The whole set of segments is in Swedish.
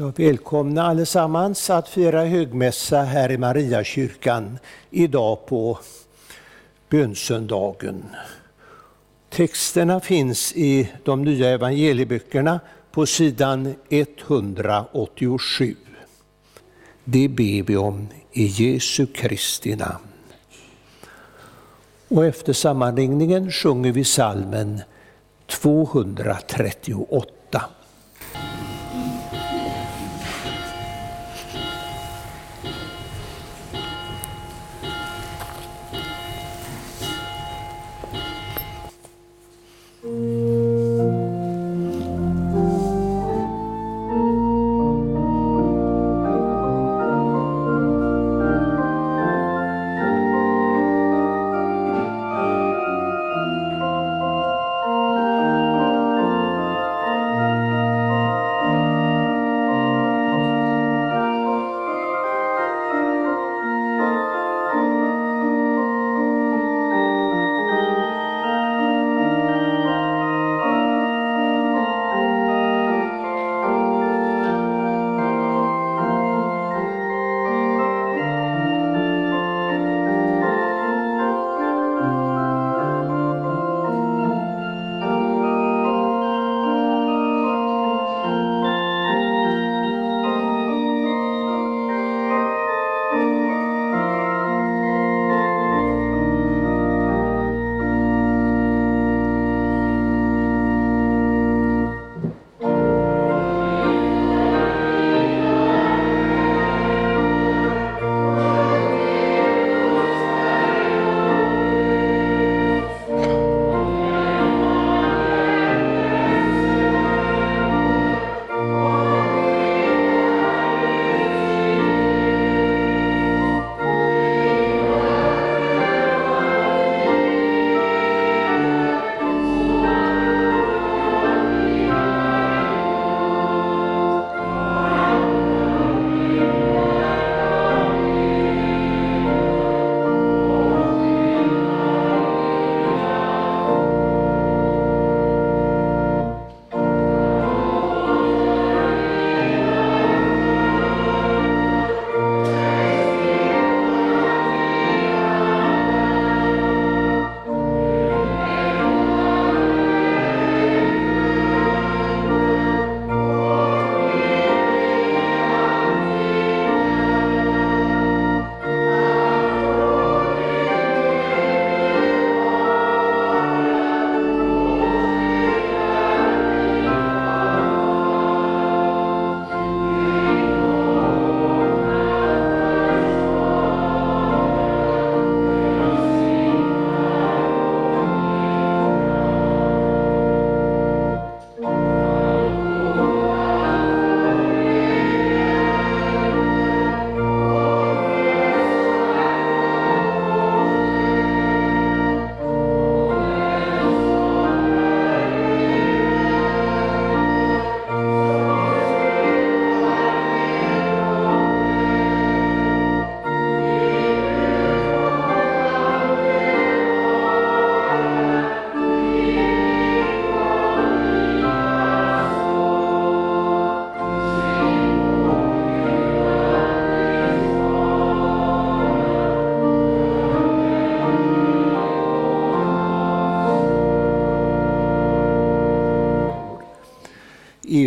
Jag välkomna allesammans att fira högmässa här i Mariakyrkan idag på bönsöndagen. Texterna finns i de nya evangelieböckerna på sidan 187. Det ber vi om i Jesu Kristi namn. Och efter sammanringningen sjunger vi salmen 238.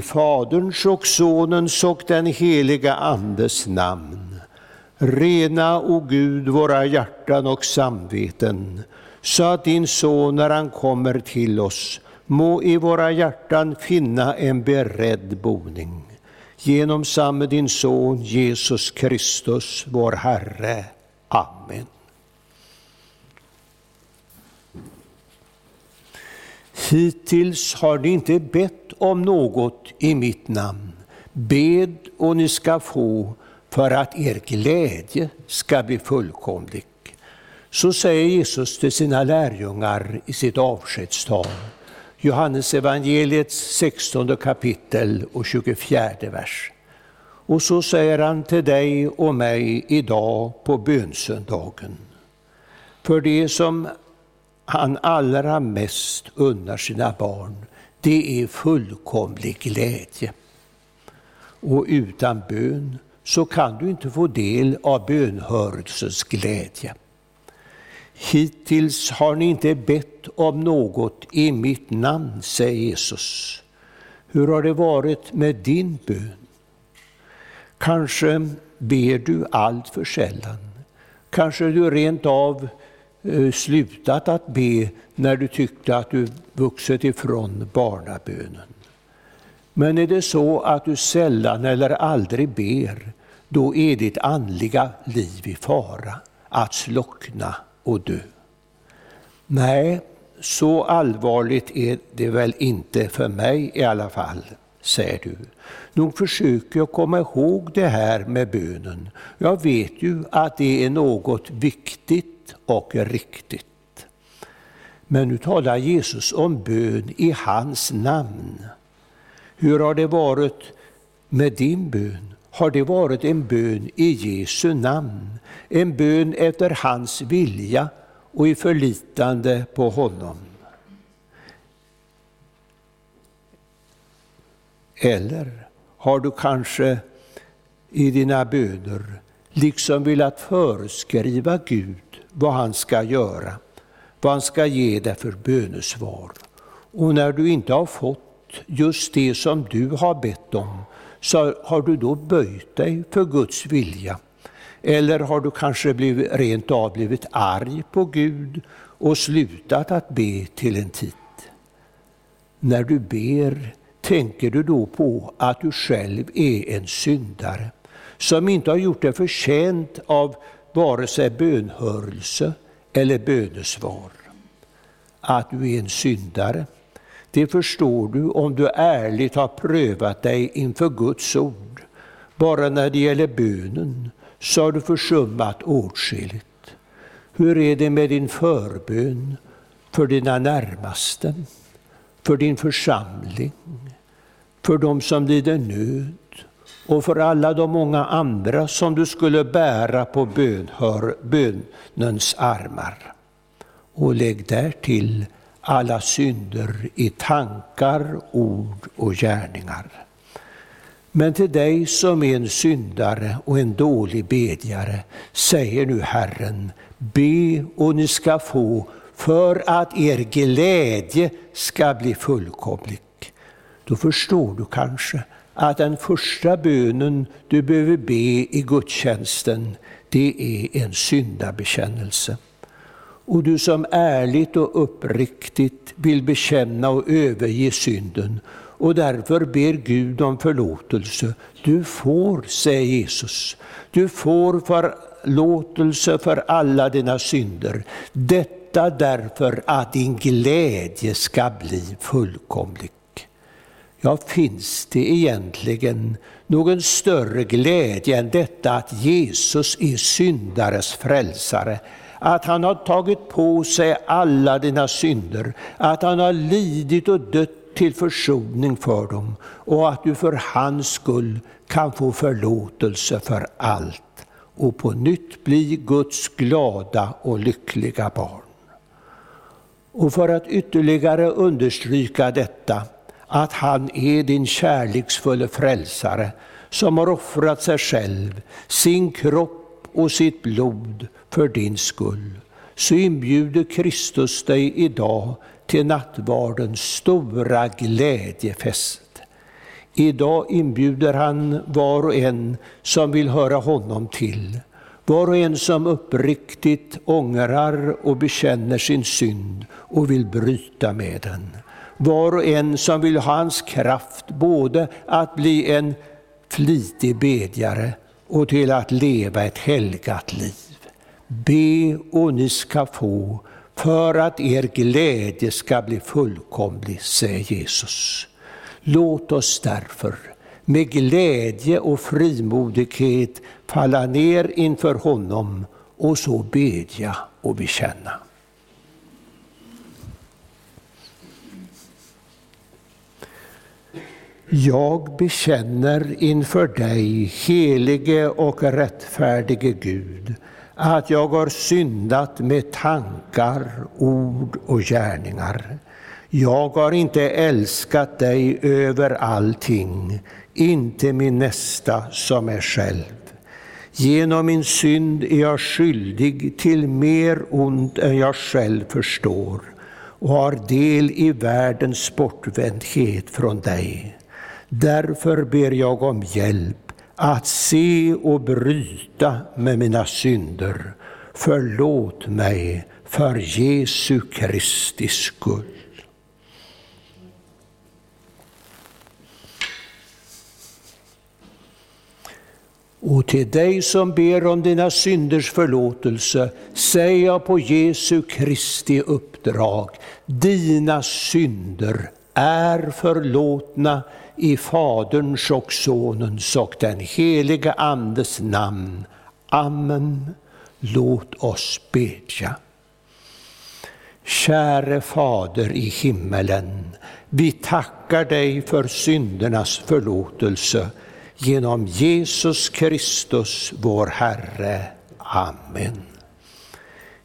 I Faderns och Sonens och den heliga Andes namn. Rena, o Gud, våra hjärtan och samveten, så att din Son, när han kommer till oss, må i våra hjärtan finna en beredd boning. Genom samme din Son, Jesus Kristus, vår Herre. Amen. Hittills har ni inte bett om något i mitt namn. Bed och ni ska få för att er glädje ska bli fullkomlig. Så säger Jesus till sina lärjungar i sitt avskedstal. Johannes evangeliets 16 kapitel och 24 vers. Och så säger han till dig och mig idag på bönsöndagen. För det som han allra mest unnar sina barn, det är fullkomlig glädje. och utan bön så kan du inte få del av bönhörelsens glädje. Hittills har ni inte bett om något i mitt namn, säger Jesus. Hur har det varit med din bön? Kanske ber du allt för sällan. Kanske du rent av Eh, slutat att be när du tyckte att du vuxit ifrån barnabönen. Men är det så att du sällan eller aldrig ber, då är ditt andliga liv i fara att slockna och dö. Nej, så allvarligt är det väl inte för mig i alla fall, säger du. Nog försöker jag komma ihåg det här med bönen. Jag vet ju att det är något viktigt och riktigt. Men nu talar Jesus om bön i hans namn. Hur har det varit med din bön? Har det varit en bön i Jesu namn? En bön efter hans vilja och i förlitande på honom? Eller har du kanske i dina böner liksom velat föreskriva Gud vad han ska göra, vad han ska ge dig för bönesvar. Och när du inte har fått just det som du har bett om, så har du då böjt dig för Guds vilja. Eller har du kanske blivit, rent av blivit arg på Gud och slutat att be till en tid? När du ber, tänker du då på att du själv är en syndare som inte har gjort dig förtjänt av vare sig bönhörelse eller bönesvar? Att du är en syndare, det förstår du om du ärligt har prövat dig inför Guds ord. Bara när det gäller bönen så har du försummat åtskilligt. Hur är det med din förbön för dina närmaste, för din församling, för dem som lider nöd och för alla de många andra som du skulle bära på bönhör, bönens armar? Och lägg därtill alla synder i tankar, ord och gärningar. Men till dig som är en syndare och en dålig bedjare säger nu Herren, be och ni ska få för att er glädje ska bli fullkomlig. Då förstår du kanske att den första bönen du behöver be i gudstjänsten, det är en syndabekännelse. Och du som ärligt och uppriktigt vill bekänna och överge synden och därför ber Gud om förlåtelse. Du får, säger Jesus, du får förlåtelse för alla dina synder. Detta därför att din glädje ska bli fullkomlig. Ja, finns det egentligen någon större glädje än detta att Jesus är syndares frälsare? Att han har tagit på sig alla dina synder, att han har lidit och dött till försoning för dem och att du för hans skull kan få förlåtelse för allt och på nytt bli Guds glada och lyckliga barn. Och för att ytterligare understryka detta att han är din kärleksfulla frälsare som har offrat sig själv, sin kropp och sitt blod för din skull, så inbjuder Kristus dig idag till nattvardens stora glädjefest. Idag inbjuder han var och en som vill höra honom till, var och en som uppriktigt ångrar och bekänner sin synd och vill bryta med den var och en som vill ha hans kraft både att bli en flitig bedjare och till att leva ett helgat liv. Be och ni ska få för att er glädje ska bli fullkomlig, säger Jesus. Låt oss därför med glädje och frimodighet falla ner inför honom och så bedja och bekänna. Jag bekänner inför dig, helige och rättfärdige Gud, att jag har syndat med tankar, ord och gärningar. Jag har inte älskat dig över allting, inte min nästa som är själv. Genom min synd är jag skyldig till mer ont än jag själv förstår och har del i världens bortvändhet från dig. Därför ber jag om hjälp att se och bryta med mina synder. Förlåt mig för Jesu Kristi skull. Och till dig som ber om dina synders förlåtelse säger jag på Jesu Kristi uppdrag, dina synder är förlåtna i Faderns och Sonens och den helige Andes namn. Amen. Låt oss bedja. Käre Fader i himmelen, vi tackar dig för syndernas förlåtelse genom Jesus Kristus, vår Herre. Amen.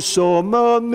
Människor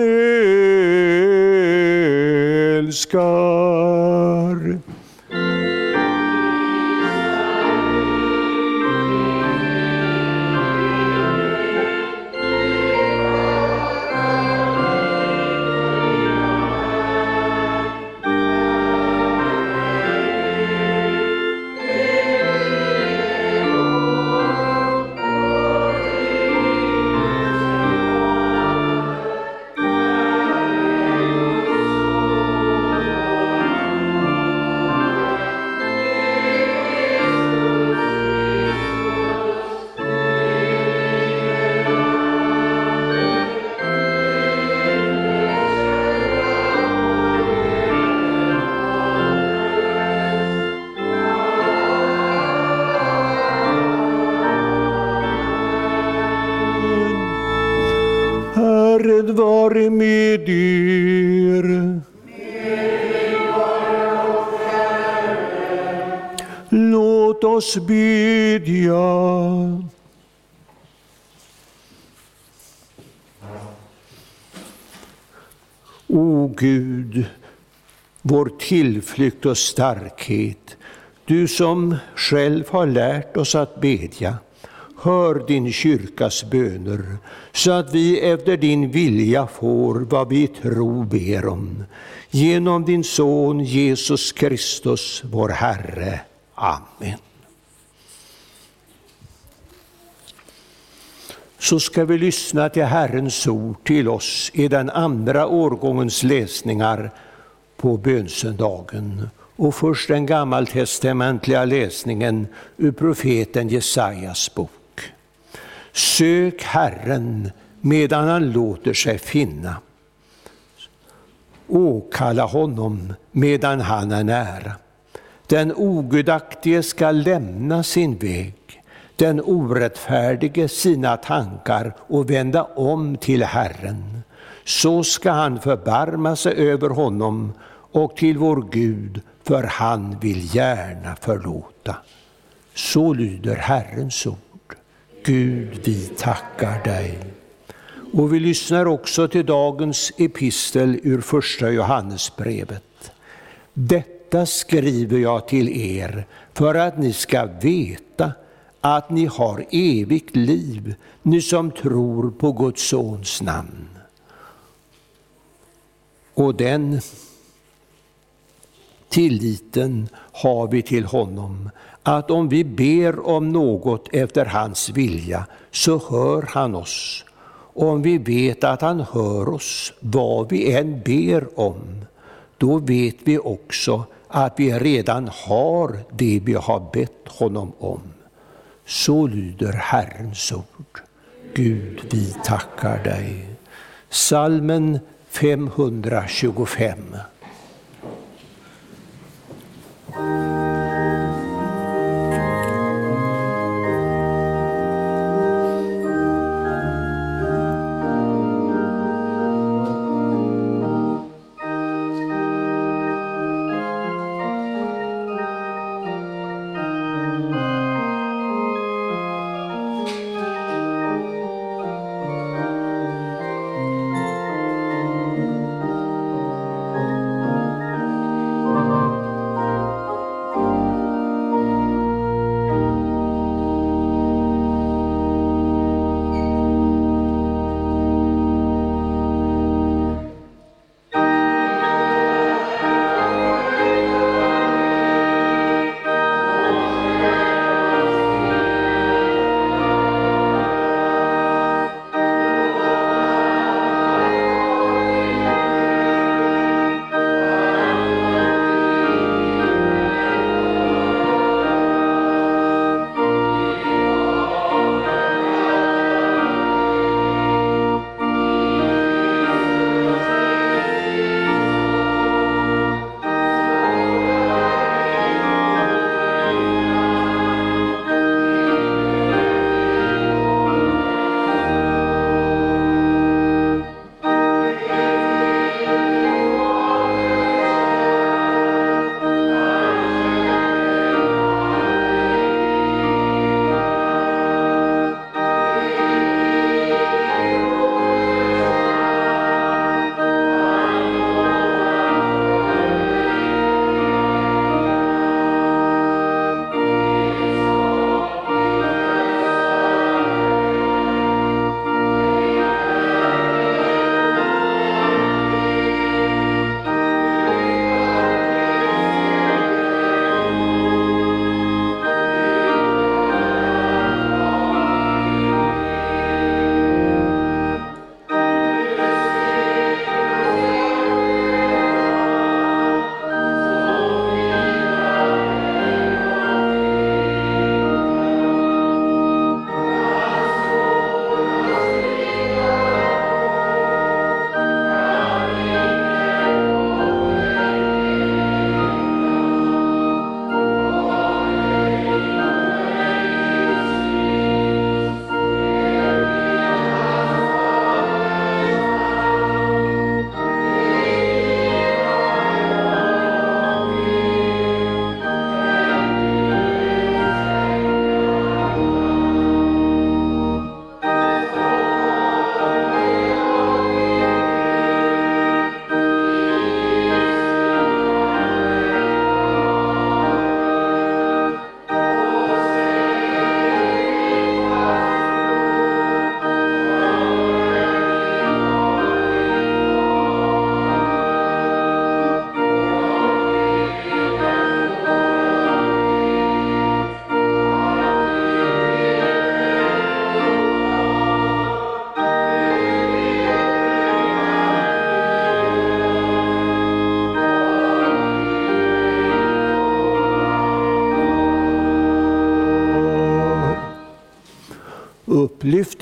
vare med er. Låt oss bedja. O Gud, vår tillflykt och starkhet, du som själv har lärt oss att bedja. Hör din kyrkas böner, så att vi efter din vilja får vad vi tro ber om. Genom din Son Jesus Kristus, vår Herre. Amen. Så ska vi lyssna till Herrens ord till oss i den andra årgångens läsningar på bönsöndagen. Och först den gammaltestamentliga läsningen ur profeten Jesajas bok. Sök Herren medan han låter sig finna. Åkalla honom medan han är nära. Den ogudaktige skall lämna sin väg, den orättfärdige sina tankar och vända om till Herren. Så ska han förbarma sig över honom och till vår Gud, för han vill gärna förlåta. Så lyder Herrens ord. Gud, vi tackar dig. Och vi lyssnar också till dagens epistel ur första Johannesbrevet. Detta skriver jag till er för att ni ska veta att ni har evigt liv, ni som tror på Guds sons namn. Och den tilliten har vi till honom, att om vi ber om något efter hans vilja, så hör han oss. Och om vi vet att han hör oss vad vi än ber om, då vet vi också att vi redan har det vi har bett honom om. Så lyder Herrens ord. Gud, vi tackar dig. Salmen 525.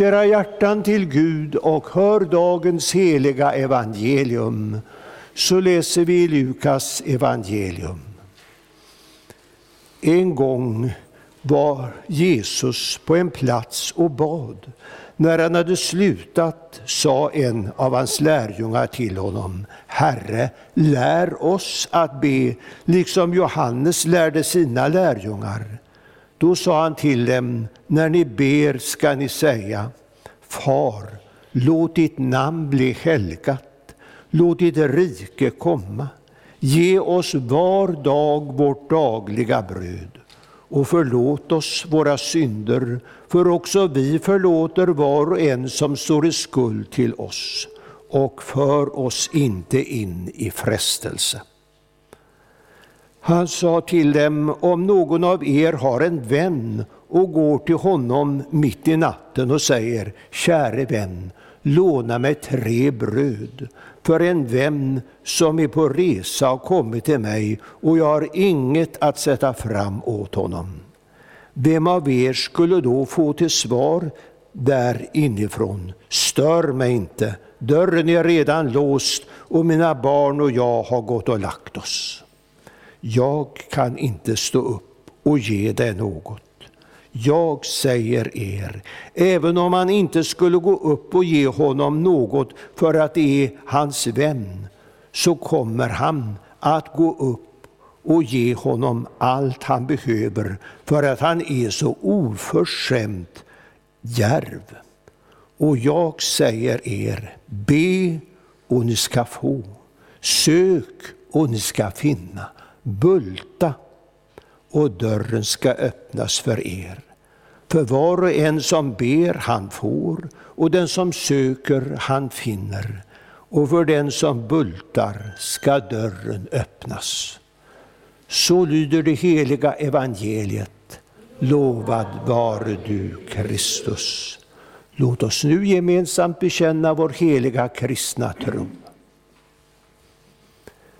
Lyft era hjärtan till Gud och hör dagens heliga evangelium. Så läser vi i Lukas evangelium. En gång var Jesus på en plats och bad. När han hade slutat sa en av hans lärjungar till honom, Herre, lär oss att be, liksom Johannes lärde sina lärjungar. Då sa han till dem, när ni ber ska ni säga, Far, låt ditt namn bli helgat, låt ditt rike komma. Ge oss var dag vårt dagliga bröd och förlåt oss våra synder, för också vi förlåter var och en som står i skuld till oss. Och för oss inte in i frestelse. Han sa till dem, om någon av er har en vän och går till honom mitt i natten och säger, käre vän, låna mig tre bröd för en vän som är på resa har kommit till mig och jag har inget att sätta fram åt honom. Vem av er skulle då få till svar där inifrån, stör mig inte, dörren är redan låst och mina barn och jag har gått och lagt oss. Jag kan inte stå upp och ge dig något. Jag säger er, även om han inte skulle gå upp och ge honom något för att det är hans vän, så kommer han att gå upp och ge honom allt han behöver för att han är så oförskämt djärv. Och jag säger er, be och ni ska få, sök och ni ska finna, bulta och dörren ska öppnas för er. För var och en som ber, han får, och den som söker, han finner. Och för den som bultar ska dörren öppnas. Så lyder det heliga evangeliet. Lovad vare du, Kristus. Låt oss nu gemensamt bekänna vår heliga kristna tro.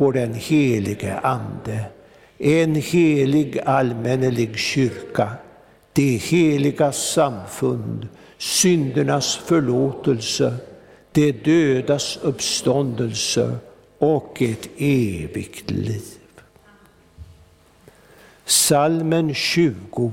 på den helige Ande, en helig allmännelig kyrka, det heliga samfund, syndernas förlåtelse, det dödas uppståndelse och ett evigt liv. Salmen 20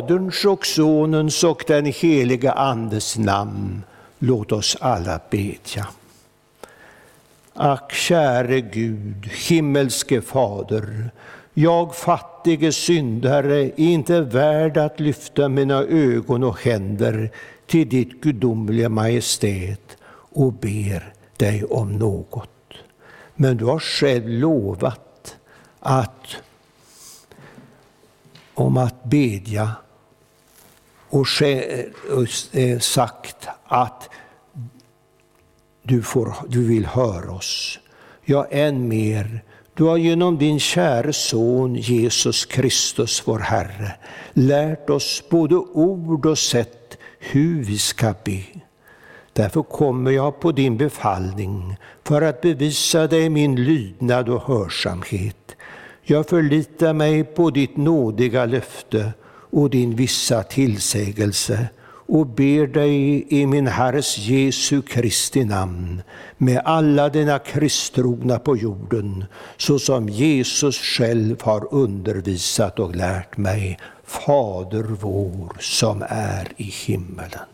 Faderns och Sonens och den heliga Andes namn, låt oss alla bedja. Ack, käre Gud, himmelske Fader, jag fattige syndare är inte värd att lyfta mina ögon och händer till ditt gudomliga majestät och ber dig om något. Men du har själv lovat att om att bedja och eh, sagt att du, får, du vill höra oss. Ja, än mer, du har genom din käre son Jesus Kristus, vår Herre, lärt oss både ord och sätt hur vi ska be. Därför kommer jag på din befallning för att bevisa dig min lydnad och hörsamhet. Jag förlitar mig på ditt nådiga löfte och din vissa tillsägelse och ber dig i min Herres Jesu Kristi namn med alla dina kristtrogna på jorden, så som Jesus själv har undervisat och lärt mig, Fader vår som är i himmelen.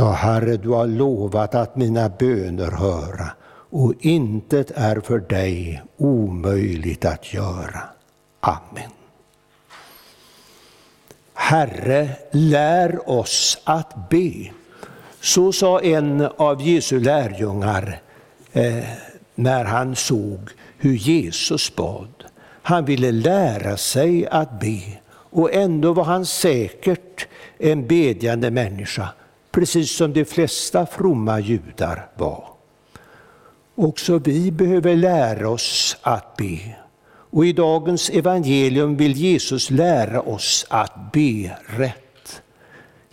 Ja, Herre, du har lovat att mina böner höra och intet är för dig omöjligt att göra. Amen. Herre, lär oss att be. Så sa en av Jesu lärjungar eh, när han såg hur Jesus bad. Han ville lära sig att be och ändå var han säkert en bedjande människa precis som de flesta fromma judar var. Också vi behöver lära oss att be. Och i dagens evangelium vill Jesus lära oss att be rätt.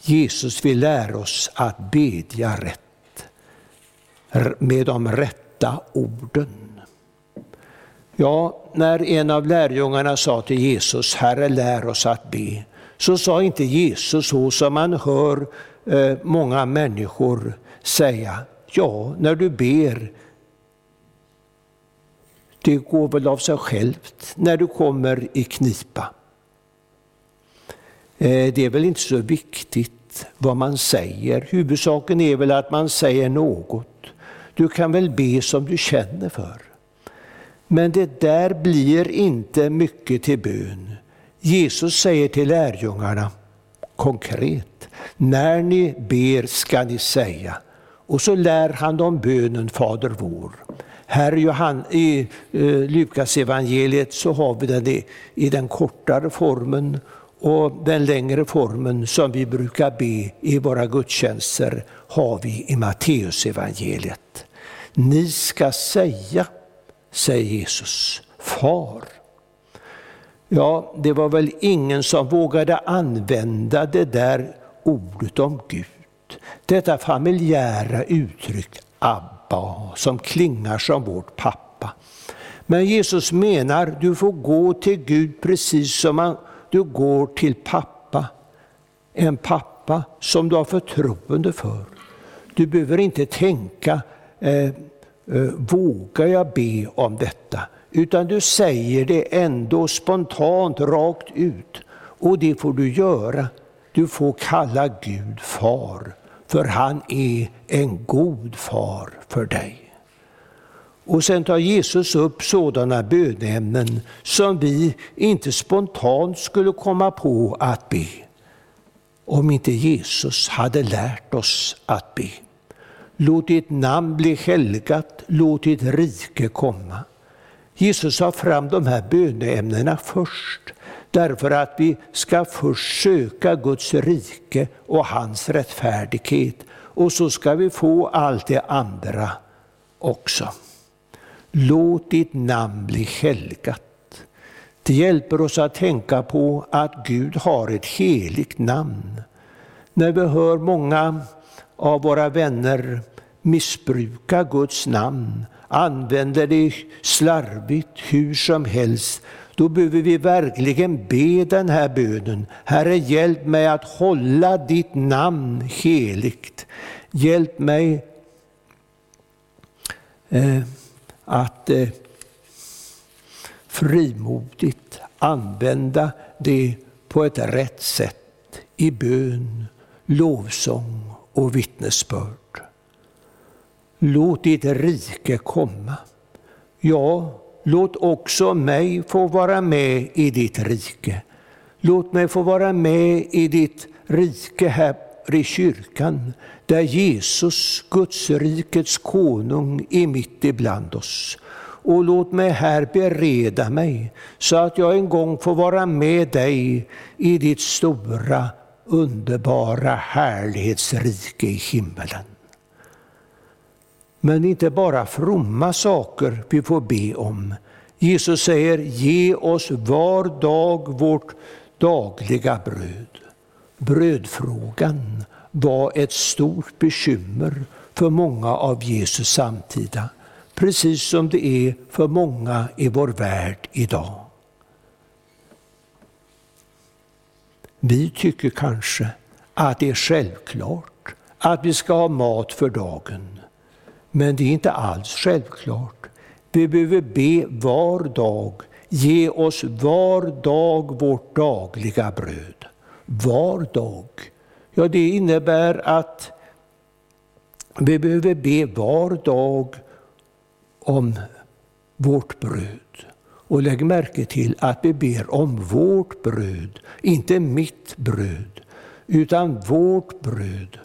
Jesus vill lära oss att bedja rätt, med de rätta orden. Ja, när en av lärjungarna sa till Jesus, Herre lär oss att be, så sa inte Jesus så som man hör Eh, många människor säga, ja, när du ber, det går väl av sig självt när du kommer i knipa. Eh, det är väl inte så viktigt vad man säger. Huvudsaken är väl att man säger något. Du kan väl be som du känner för. Men det där blir inte mycket till bön. Jesus säger till lärjungarna konkret, när ni ber ska ni säga. Och så lär han dem bönen Fader vår. Här Johan, i eh, Lukas evangeliet så har vi den i, i den kortare formen och den längre formen som vi brukar be i våra gudstjänster har vi i Matteus evangeliet. Ni ska säga, säger Jesus, Far. Ja, det var väl ingen som vågade använda det där ordet om Gud. Detta familjära uttryck Abba, som klingar som vårt pappa. Men Jesus menar, du får gå till Gud precis som du går till pappa. En pappa som du har förtroende för. Du behöver inte tänka, eh, eh, vågar jag be om detta? Utan du säger det ändå spontant, rakt ut. Och det får du göra du får kalla Gud far, för han är en god far för dig. Och sen tar Jesus upp sådana bönämnen som vi inte spontant skulle komma på att be, om inte Jesus hade lärt oss att be. Låt ditt namn bli helgat, låt ditt rike komma. Jesus sa fram de här böneämnena först Därför att vi ska först söka Guds rike och hans rättfärdighet och så ska vi få allt det andra också. Låt ditt namn bli helgat. Det hjälper oss att tänka på att Gud har ett heligt namn. När vi hör många av våra vänner missbruka Guds namn, använder det slarvigt hur som helst, då behöver vi verkligen be den här bönen. Herre, hjälp mig att hålla ditt namn heligt. Hjälp mig eh, att eh, frimodigt använda det på ett rätt sätt i bön, lovsång och vittnesbörd. Låt ditt rike komma. Ja, låt också mig få vara med i ditt rike. Låt mig få vara med i ditt rike här i kyrkan, där Jesus, Guds rikets konung, är mitt ibland oss. Och låt mig här bereda mig så att jag en gång får vara med dig i ditt stora, underbara härlighetsrike i himmelen. Men det är inte bara fromma saker vi får be om. Jesus säger, ge oss var dag vårt dagliga bröd. Brödfrågan var ett stort bekymmer för många av Jesus samtida, precis som det är för många i vår värld idag. Vi tycker kanske att det är självklart att vi ska ha mat för dagen. Men det är inte alls självklart. Vi behöver be var dag, ge oss var dag vårt dagliga bröd. Var dag. Ja, det innebär att vi behöver be var dag om vårt bröd. Och lägg märke till att vi ber om vårt bröd, inte mitt bröd, utan vårt bröd.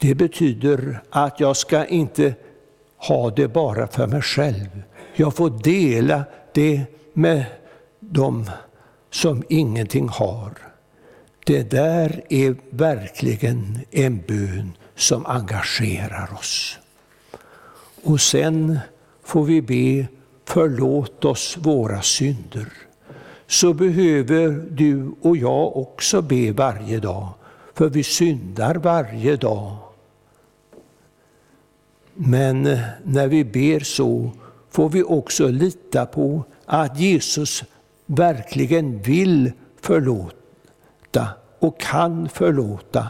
Det betyder att jag ska inte ha det bara för mig själv. Jag får dela det med dem som ingenting har. Det där är verkligen en bön som engagerar oss. Och sen får vi be, förlåt oss våra synder. Så behöver du och jag också be varje dag, för vi syndar varje dag. Men eh, när vi ber så får vi också lita på att Jesus verkligen vill förlåta och kan förlåta.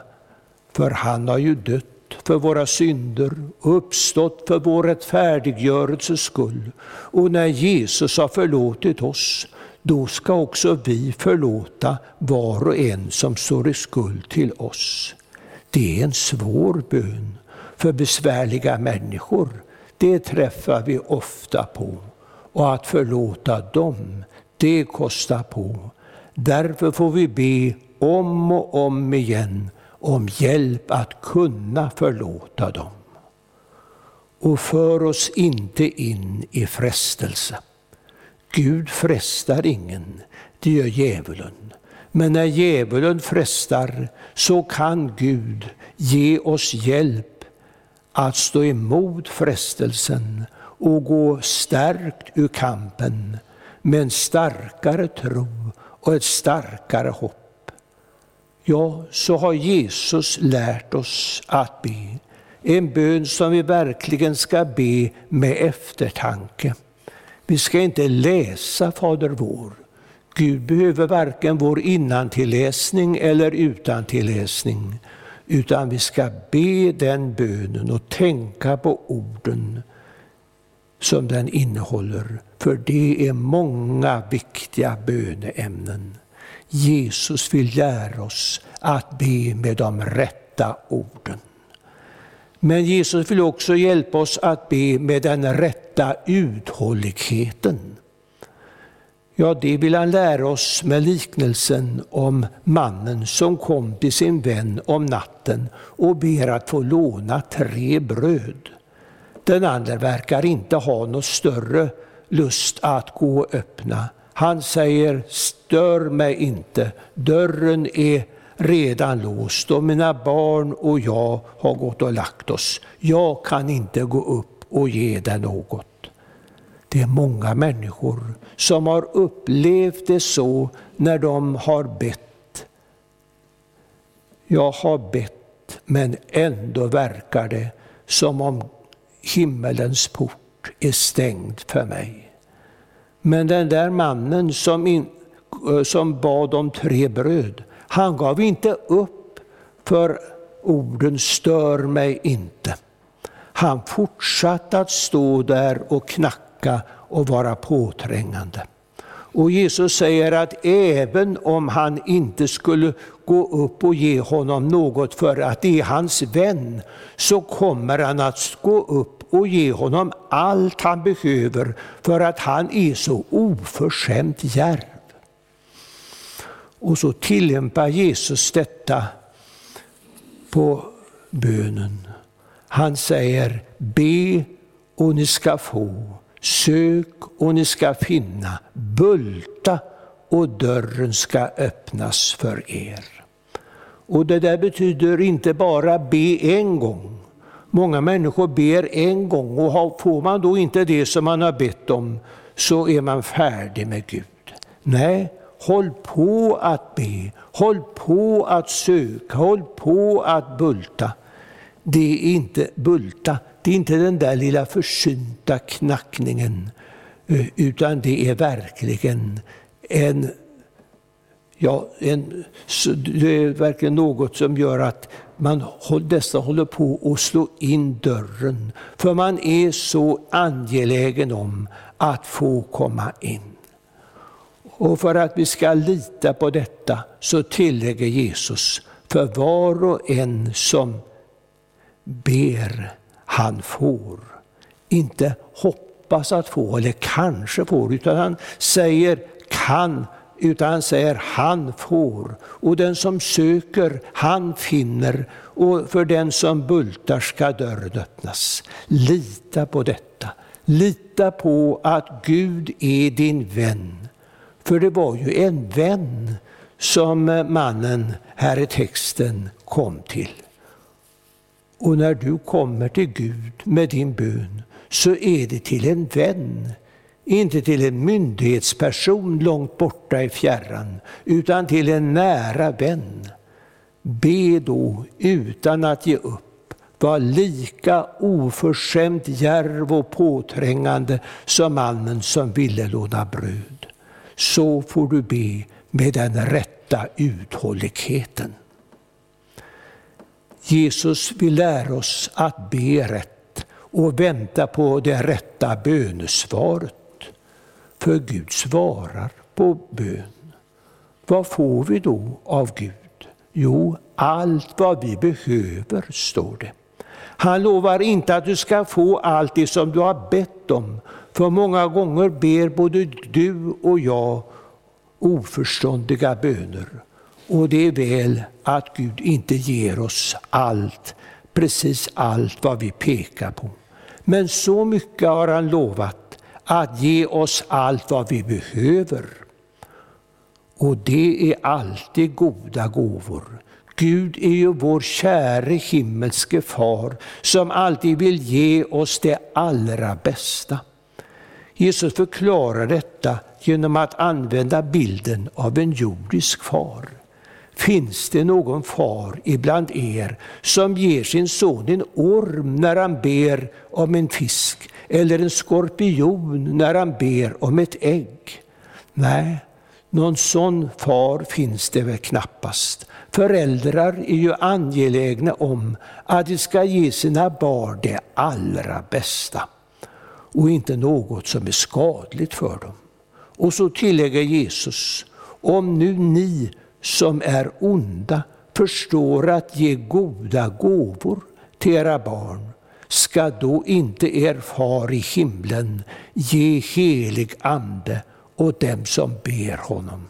För han har ju dött för våra synder och uppstått för vår rättfärdiggörelses skull. Och när Jesus har förlåtit oss, då ska också vi förlåta var och en som står i skuld till oss. Det är en svår bön för besvärliga människor. Det träffar vi ofta på. Och att förlåta dem, det kostar på. Därför får vi be om och om igen om hjälp att kunna förlåta dem. Och för oss inte in i frestelse. Gud frestar ingen, det gör djävulen. Men när djävulen frestar så kan Gud ge oss hjälp att stå emot frestelsen och gå stärkt ur kampen med en starkare tro och ett starkare hopp ja, så har Jesus lärt oss att be. En bön som vi verkligen ska be med eftertanke. Vi ska inte läsa Fader vår. Gud behöver varken vår innantilläsning eller utantilläsning, utan vi ska be den bönen och tänka på orden som den innehåller, för det är många viktiga böneämnen. Jesus vill lära oss att be med de rätta orden. Men Jesus vill också hjälpa oss att be med den rätta uthålligheten. Ja, det vill han lära oss med liknelsen om mannen som kom till sin vän om natten och ber att få låna tre bröd. Den andra verkar inte ha någon större lust att gå och öppna Han säger, stör mig inte, dörren är redan låst och mina barn och jag har gått och lagt oss. Jag kan inte gå upp och ge dig något. Det är många människor som har upplevt det så när de har bett. Jag har bett, men ändå verkar det som om himmelens port är stängd för mig. Men den där mannen som, in, eh, som bad om tre bröd, han gav inte upp för orden stör mig inte. Han fortsatte att stå där och knacka och vara påträngande. Och Jesus säger att även om han inte skulle gå upp och ge honom något för att det är hans vän, så kommer han att gå upp och ge honom allt han behöver för att han är så oförskämt djärv. Och så tillämpar Jesus detta på bönen. Han säger be och ni ska få, sök och ni ska finna, bulta och dörren ska öppnas för er. Och det där betyder inte bara be en gång. Många människor ber en gång och får man då inte det som man har bett om så är man färdig med Gud. Nej, håll på att be, håll på att söka, håll på att bulta det är inte bulta, det är inte den där lilla försynta knackningen, eh, utan det är verkligen en, ja, en, det är verkligen något som gör att man dessa håller på att slå in dörren, för man är så angelägen om att få komma in. Och för att vi ska lita på detta så tillägger Jesus, för var och en som ber, han får. Inte hoppas att få eller kanske får, utan han säger kan, utan han säger han får. Och den som söker, han finner. Och för den som bultar ska dörren öppnas. Lita på detta. Lita på att Gud är din vän. För det var ju en vän som mannen här i texten kom till. Och när du kommer till Gud med din bön så är det till en vän, inte till en myndighetsperson långt borta i fjärran, utan till en nära vän. Be då utan att ge upp. Var lika oförskämt djärv och påträngande som mannen som ville låna bröd. Så får du be med den rätta uthålligheten. Jesus vill lära oss att be rätt och vänta på det rätta bönesvaret. För Gud svarar på bön. Vad får vi då av Gud? Jo, allt vad vi behöver, står det. Han lovar inte att du ska få allt det som du har bett om, för många gånger ber både du och jag oförståndiga böner. Och det är väl att Gud inte ger oss allt, precis allt vad vi pekar på. Men så mycket har han lovat, att ge oss allt vad vi behöver. Och det är alltid goda gåvor. Gud är ju vår käre himmelske far som alltid vill ge oss det allra bästa. Jesus förklarar detta genom att använda bilden av en jordisk far. Finns det någon far ibland er som ger sin son en orm när han ber om en fisk eller en skorpion när han ber om ett ägg? Nej, någon sån far finns det väl knappast. Föräldrar är ju angelägna om att de ska ge sina barn det allra bästa och inte något som är skadligt för dem. Och så tillägger Jesus, om nu ni som är onda förstår att ge goda gåvor till era barn, ska då inte er far i himlen ge helig ande åt dem som ber honom?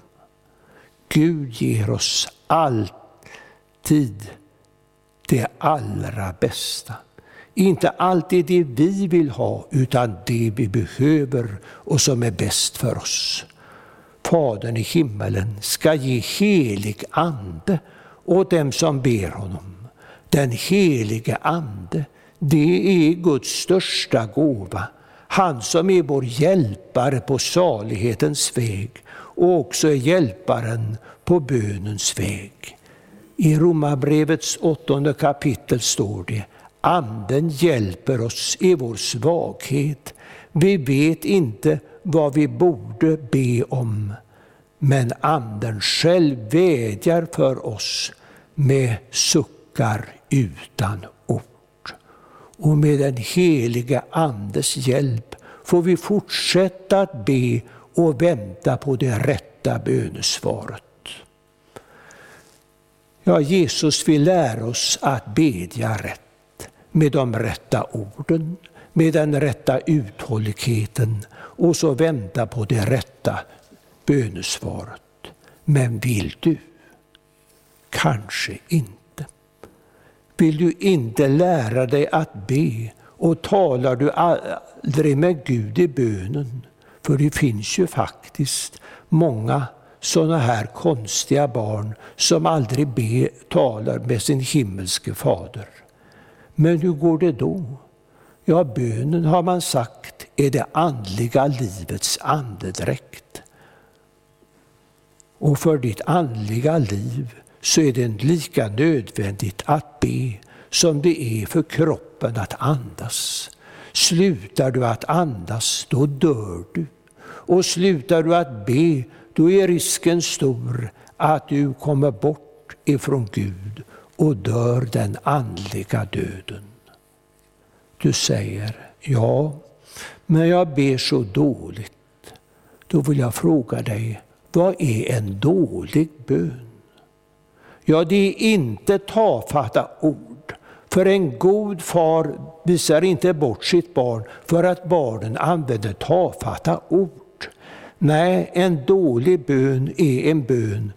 Gud ger oss alltid det allra bästa. Inte alltid det vi vill ha, utan det vi behöver och som är bäst för oss. Fadern i himmelen ska ge helig ande åt dem som ber honom. Den helige ande, det är Guds största gåva. Han som är vår hjälpare på salighetens väg och också är hjälparen på bönens väg. I Romarbrevets åttonde kapitel står det Anden hjälper oss i vår svaghet. Vi vet inte vad vi borde be om, men Anden själv vädjar för oss med suckar utan ord. Och med den helige Andes hjälp får vi fortsätta att be och vänta på det rätta bönesvaret. Ja, Jesus vill lära oss att bedja rätt, med de rätta orden, med den rätta uthålligheten och så vänta på det rätta bönesvaret. Men vill du? Kanske inte. Vill du inte lära dig att be och talar du aldrig med Gud i bönen? För det finns ju faktiskt många sådana här konstiga barn som aldrig be, talar med sin himmelske fader. Men hur går det då? Ja, bönen har man sagt är det andliga livets andedräkt. Och för ditt andliga liv så är det lika nödvändigt att be som det är för kroppen att andas. Slutar du att andas, då dör du. Och slutar du att be, då är risken stor att du kommer bort ifrån Gud och dör den andliga döden. Du säger, ja, men jag ber så dåligt. Då vill jag fråga dig, vad är en dålig bön? Ja, det är inte tafatta ord. För en god far visar inte bort sitt barn för att barnen använder tafatta ord. Nej, en dålig bön är en bön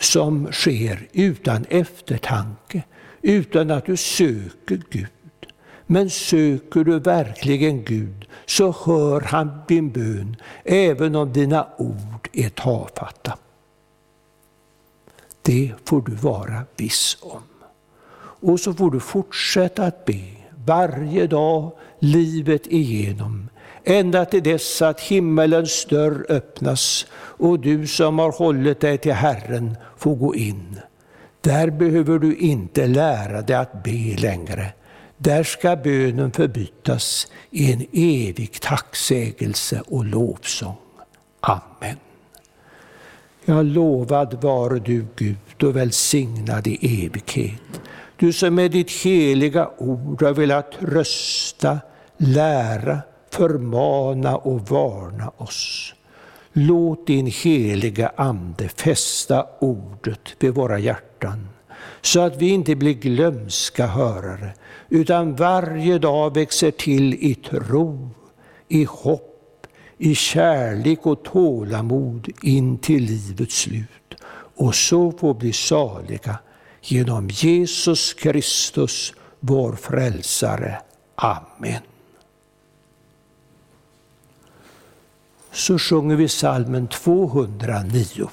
som sker utan eftertanke, utan att du söker Gud. Men söker du verkligen Gud så hör han din bön, även om dina ord är tafatta. Det får du vara viss om. Och så får du fortsätta att be varje dag livet igenom ända till dess att himmelens dörr öppnas och du som har hållit dig till Herren får gå in. Där behöver du inte lära dig att be längre. Där ska bönen förbytas i en evig tacksägelse och lovsång. Amen. Ja, lovad vare du Gud och välsignad i evighet. Du som med ditt heliga ord har velat trösta, lära, förmana och varna oss. Låt din heliga Ande fästa ordet vid våra hjärtan, så att vi inte blir glömska hörare, utan varje dag växer till i tro, i hopp, i kärlek och tålamod in till livets slut, och så får bli saliga genom Jesus Kristus, vår frälsare. Amen. så sjunger vi salmen 209.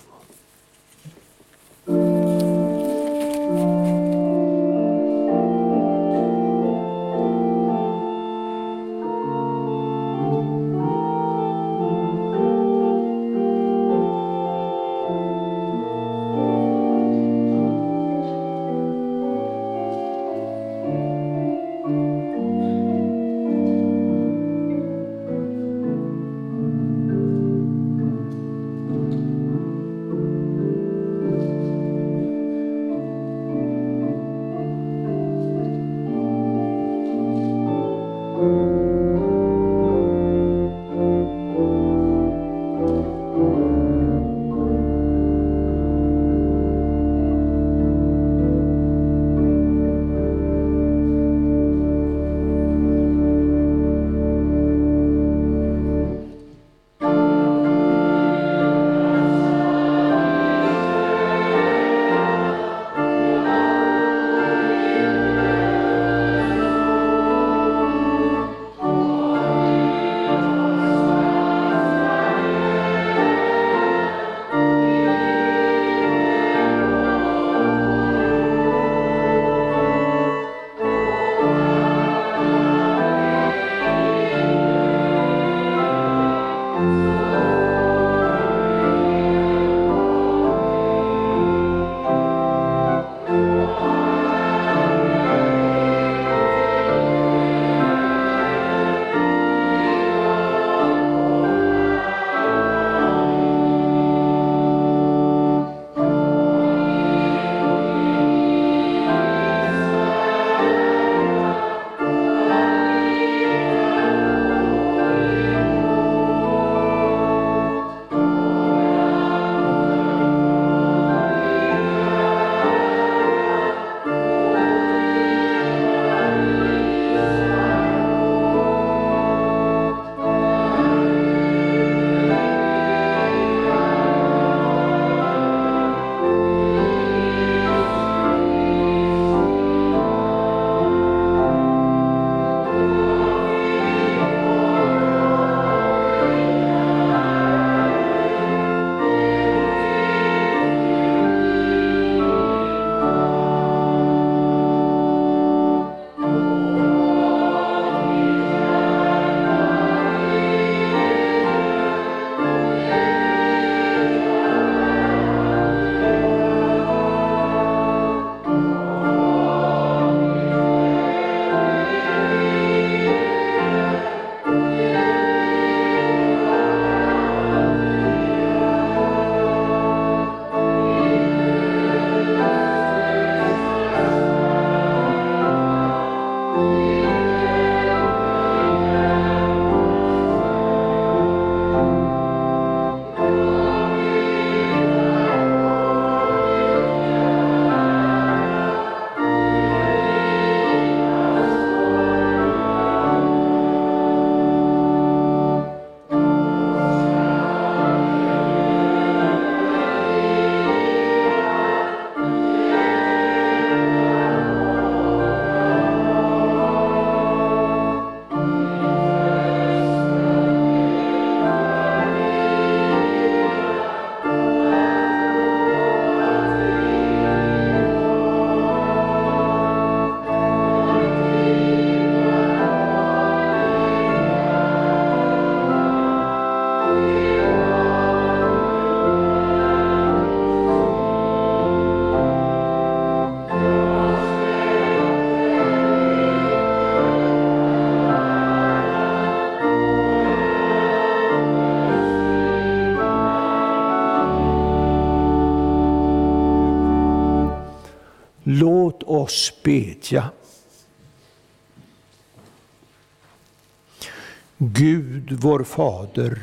Gud, vår Fader,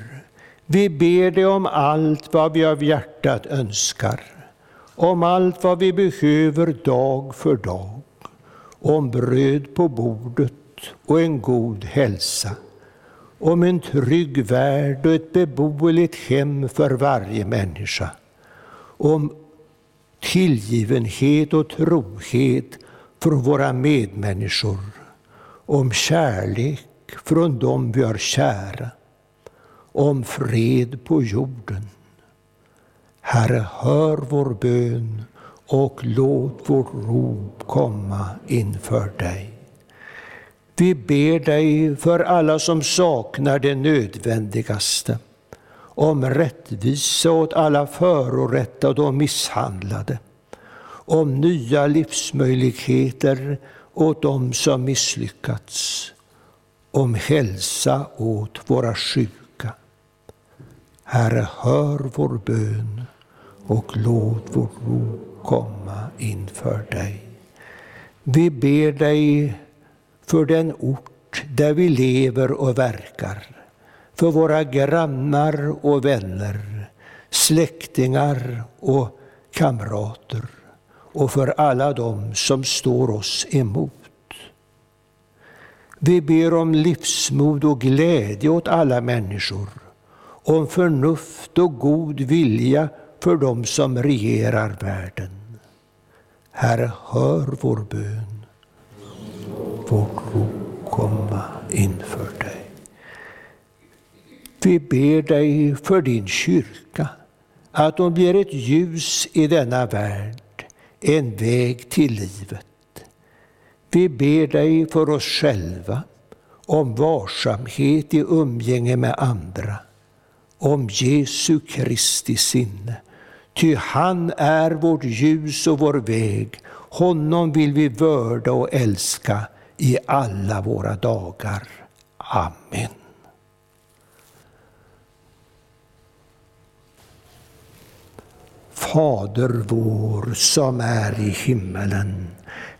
vi ber dig om allt vad vi av hjärtat önskar, om allt vad vi behöver dag för dag, om bröd på bordet och en god hälsa, om en trygg värld och ett beboeligt hem för varje människa, om tillgivenhet och trohet från våra medmänniskor, om kärlek från dem vi har kära, om fred på jorden. Herre, hör vår bön och låt vårt rop komma inför dig. Vi ber dig för alla som saknar det nödvändigaste, om rättvisa åt alla förorättade och misshandlade, om nya livsmöjligheter åt dem som misslyckats, om hälsa åt våra sjuka. Herre, hör vår bön och låt vårt rop komma inför dig. Vi ber dig för den ort där vi lever och verkar, för våra grannar och vänner, släktingar och kamrater och för alla dem som står oss emot. Vi ber om livsmod och glädje åt alla människor, om förnuft och god vilja för dem som regerar världen. Herre, hör vår bön, vårt rop komma inför dig. Vi ber dig för din kyrka, att hon blir ett ljus i denna värld, en väg till livet. Vi ber dig för oss själva, om varsamhet i umgänge med andra, om Jesu Kristi sinne. Ty han är vårt ljus och vår väg, honom vill vi vörda och älska i alla våra dagar. Amen. Fader vår som är i himmelen.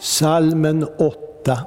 Salmen 8.